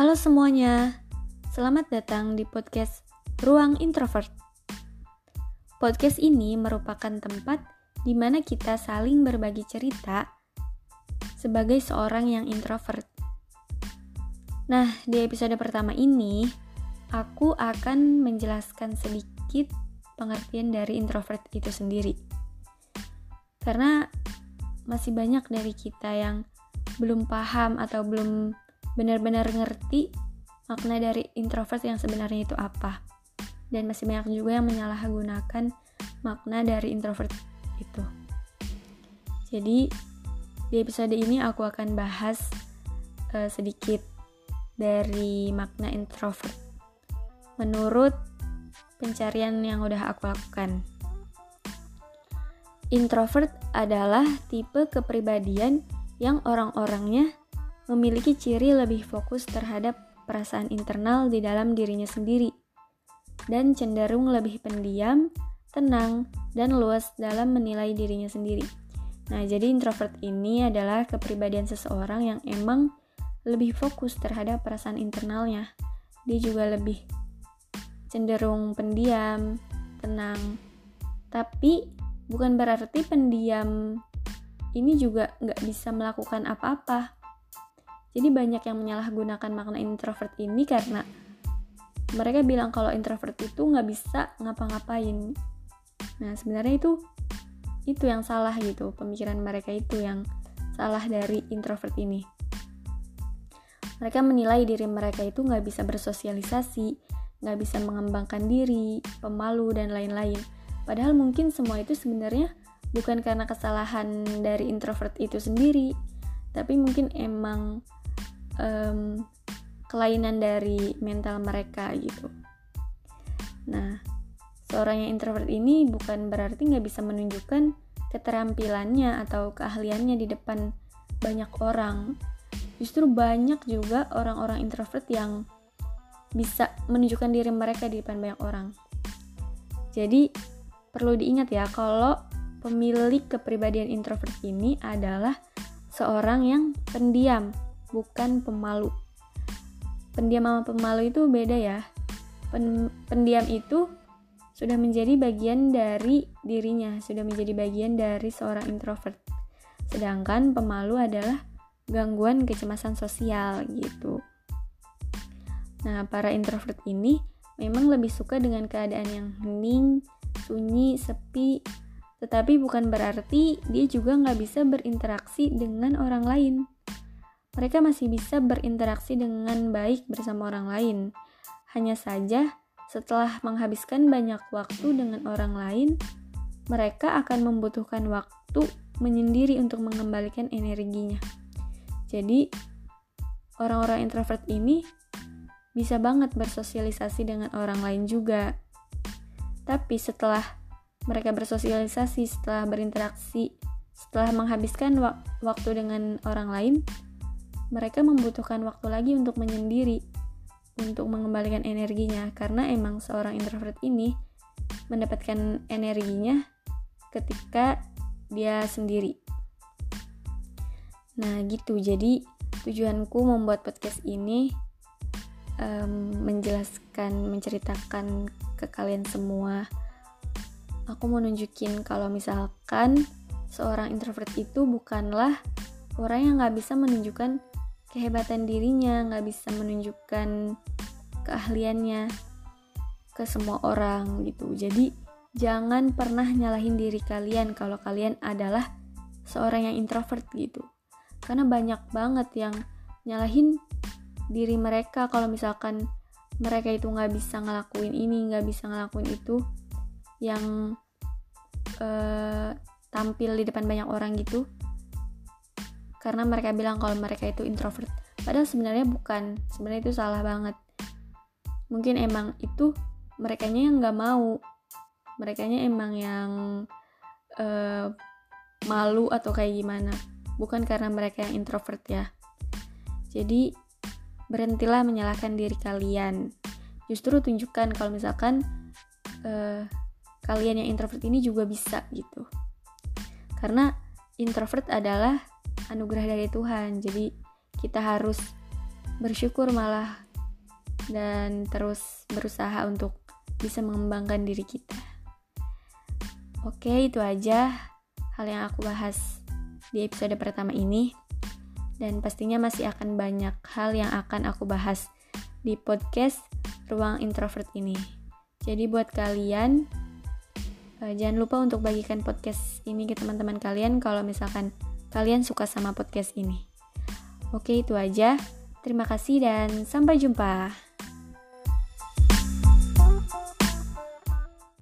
Halo semuanya, selamat datang di podcast Ruang Introvert. Podcast ini merupakan tempat di mana kita saling berbagi cerita sebagai seorang yang introvert. Nah, di episode pertama ini, aku akan menjelaskan sedikit pengertian dari introvert itu sendiri. Karena masih banyak dari kita yang belum paham atau belum benar-benar ngerti makna dari introvert yang sebenarnya itu apa. Dan masih banyak juga yang menyalahgunakan makna dari introvert itu. Jadi di episode ini aku akan bahas uh, sedikit dari makna introvert menurut pencarian yang udah aku lakukan. Introvert adalah tipe kepribadian yang orang-orangnya memiliki ciri lebih fokus terhadap perasaan internal di dalam dirinya sendiri dan cenderung lebih pendiam, tenang, dan luas dalam menilai dirinya sendiri. Nah, jadi introvert ini adalah kepribadian seseorang yang emang lebih fokus terhadap perasaan internalnya. Dia juga lebih cenderung pendiam, tenang. Tapi bukan berarti pendiam ini juga nggak bisa melakukan apa-apa. Jadi banyak yang menyalahgunakan makna introvert ini karena mereka bilang kalau introvert itu nggak bisa ngapa-ngapain. Nah sebenarnya itu itu yang salah gitu pemikiran mereka itu yang salah dari introvert ini. Mereka menilai diri mereka itu nggak bisa bersosialisasi, nggak bisa mengembangkan diri, pemalu dan lain-lain. Padahal mungkin semua itu sebenarnya bukan karena kesalahan dari introvert itu sendiri, tapi mungkin emang um, kelainan dari mental mereka gitu. Nah, seorang yang introvert ini bukan berarti nggak bisa menunjukkan keterampilannya atau keahliannya di depan banyak orang. Justru banyak juga orang-orang introvert yang bisa menunjukkan diri mereka di depan banyak orang. Jadi, perlu diingat ya kalau pemilik kepribadian introvert ini adalah seorang yang pendiam bukan pemalu. Pendiam sama pemalu itu beda ya. Pen pendiam itu sudah menjadi bagian dari dirinya, sudah menjadi bagian dari seorang introvert. Sedangkan pemalu adalah gangguan kecemasan sosial gitu. Nah, para introvert ini memang lebih suka dengan keadaan yang hening, sunyi, sepi, tetapi bukan berarti dia juga nggak bisa berinteraksi dengan orang lain mereka masih bisa berinteraksi dengan baik bersama orang lain. Hanya saja, setelah menghabiskan banyak waktu dengan orang lain, mereka akan membutuhkan waktu menyendiri untuk mengembalikan energinya. Jadi, orang-orang introvert ini bisa banget bersosialisasi dengan orang lain juga. Tapi setelah mereka bersosialisasi, setelah berinteraksi, setelah menghabiskan waktu dengan orang lain, mereka membutuhkan waktu lagi untuk menyendiri, untuk mengembalikan energinya, karena emang seorang introvert ini mendapatkan energinya ketika dia sendiri. Nah, gitu. Jadi, tujuanku membuat podcast ini um, menjelaskan, menceritakan ke kalian semua. Aku mau nunjukin kalau misalkan seorang introvert itu bukanlah orang yang nggak bisa menunjukkan kehebatan dirinya, nggak bisa menunjukkan keahliannya ke semua orang gitu. Jadi jangan pernah nyalahin diri kalian kalau kalian adalah seorang yang introvert gitu. Karena banyak banget yang nyalahin diri mereka kalau misalkan mereka itu nggak bisa ngelakuin ini, nggak bisa ngelakuin itu, yang uh, tampil di depan banyak orang gitu karena mereka bilang kalau mereka itu introvert. Padahal sebenarnya bukan. Sebenarnya itu salah banget. Mungkin emang itu mereka yang nggak mau. Mereka emang yang uh, malu atau kayak gimana. Bukan karena mereka yang introvert ya. Jadi berhentilah menyalahkan diri kalian. Justru tunjukkan kalau misalkan uh, kalian yang introvert ini juga bisa gitu. Karena introvert adalah anugerah dari Tuhan. Jadi kita harus bersyukur malah dan terus berusaha untuk bisa mengembangkan diri kita. Oke, itu aja hal yang aku bahas di episode pertama ini. Dan pastinya masih akan banyak hal yang akan aku bahas di podcast Ruang Introvert ini. Jadi buat kalian uh, jangan lupa untuk bagikan podcast ini ke teman-teman kalian kalau misalkan kalian suka sama podcast ini. Oke, itu aja. Terima kasih dan sampai jumpa.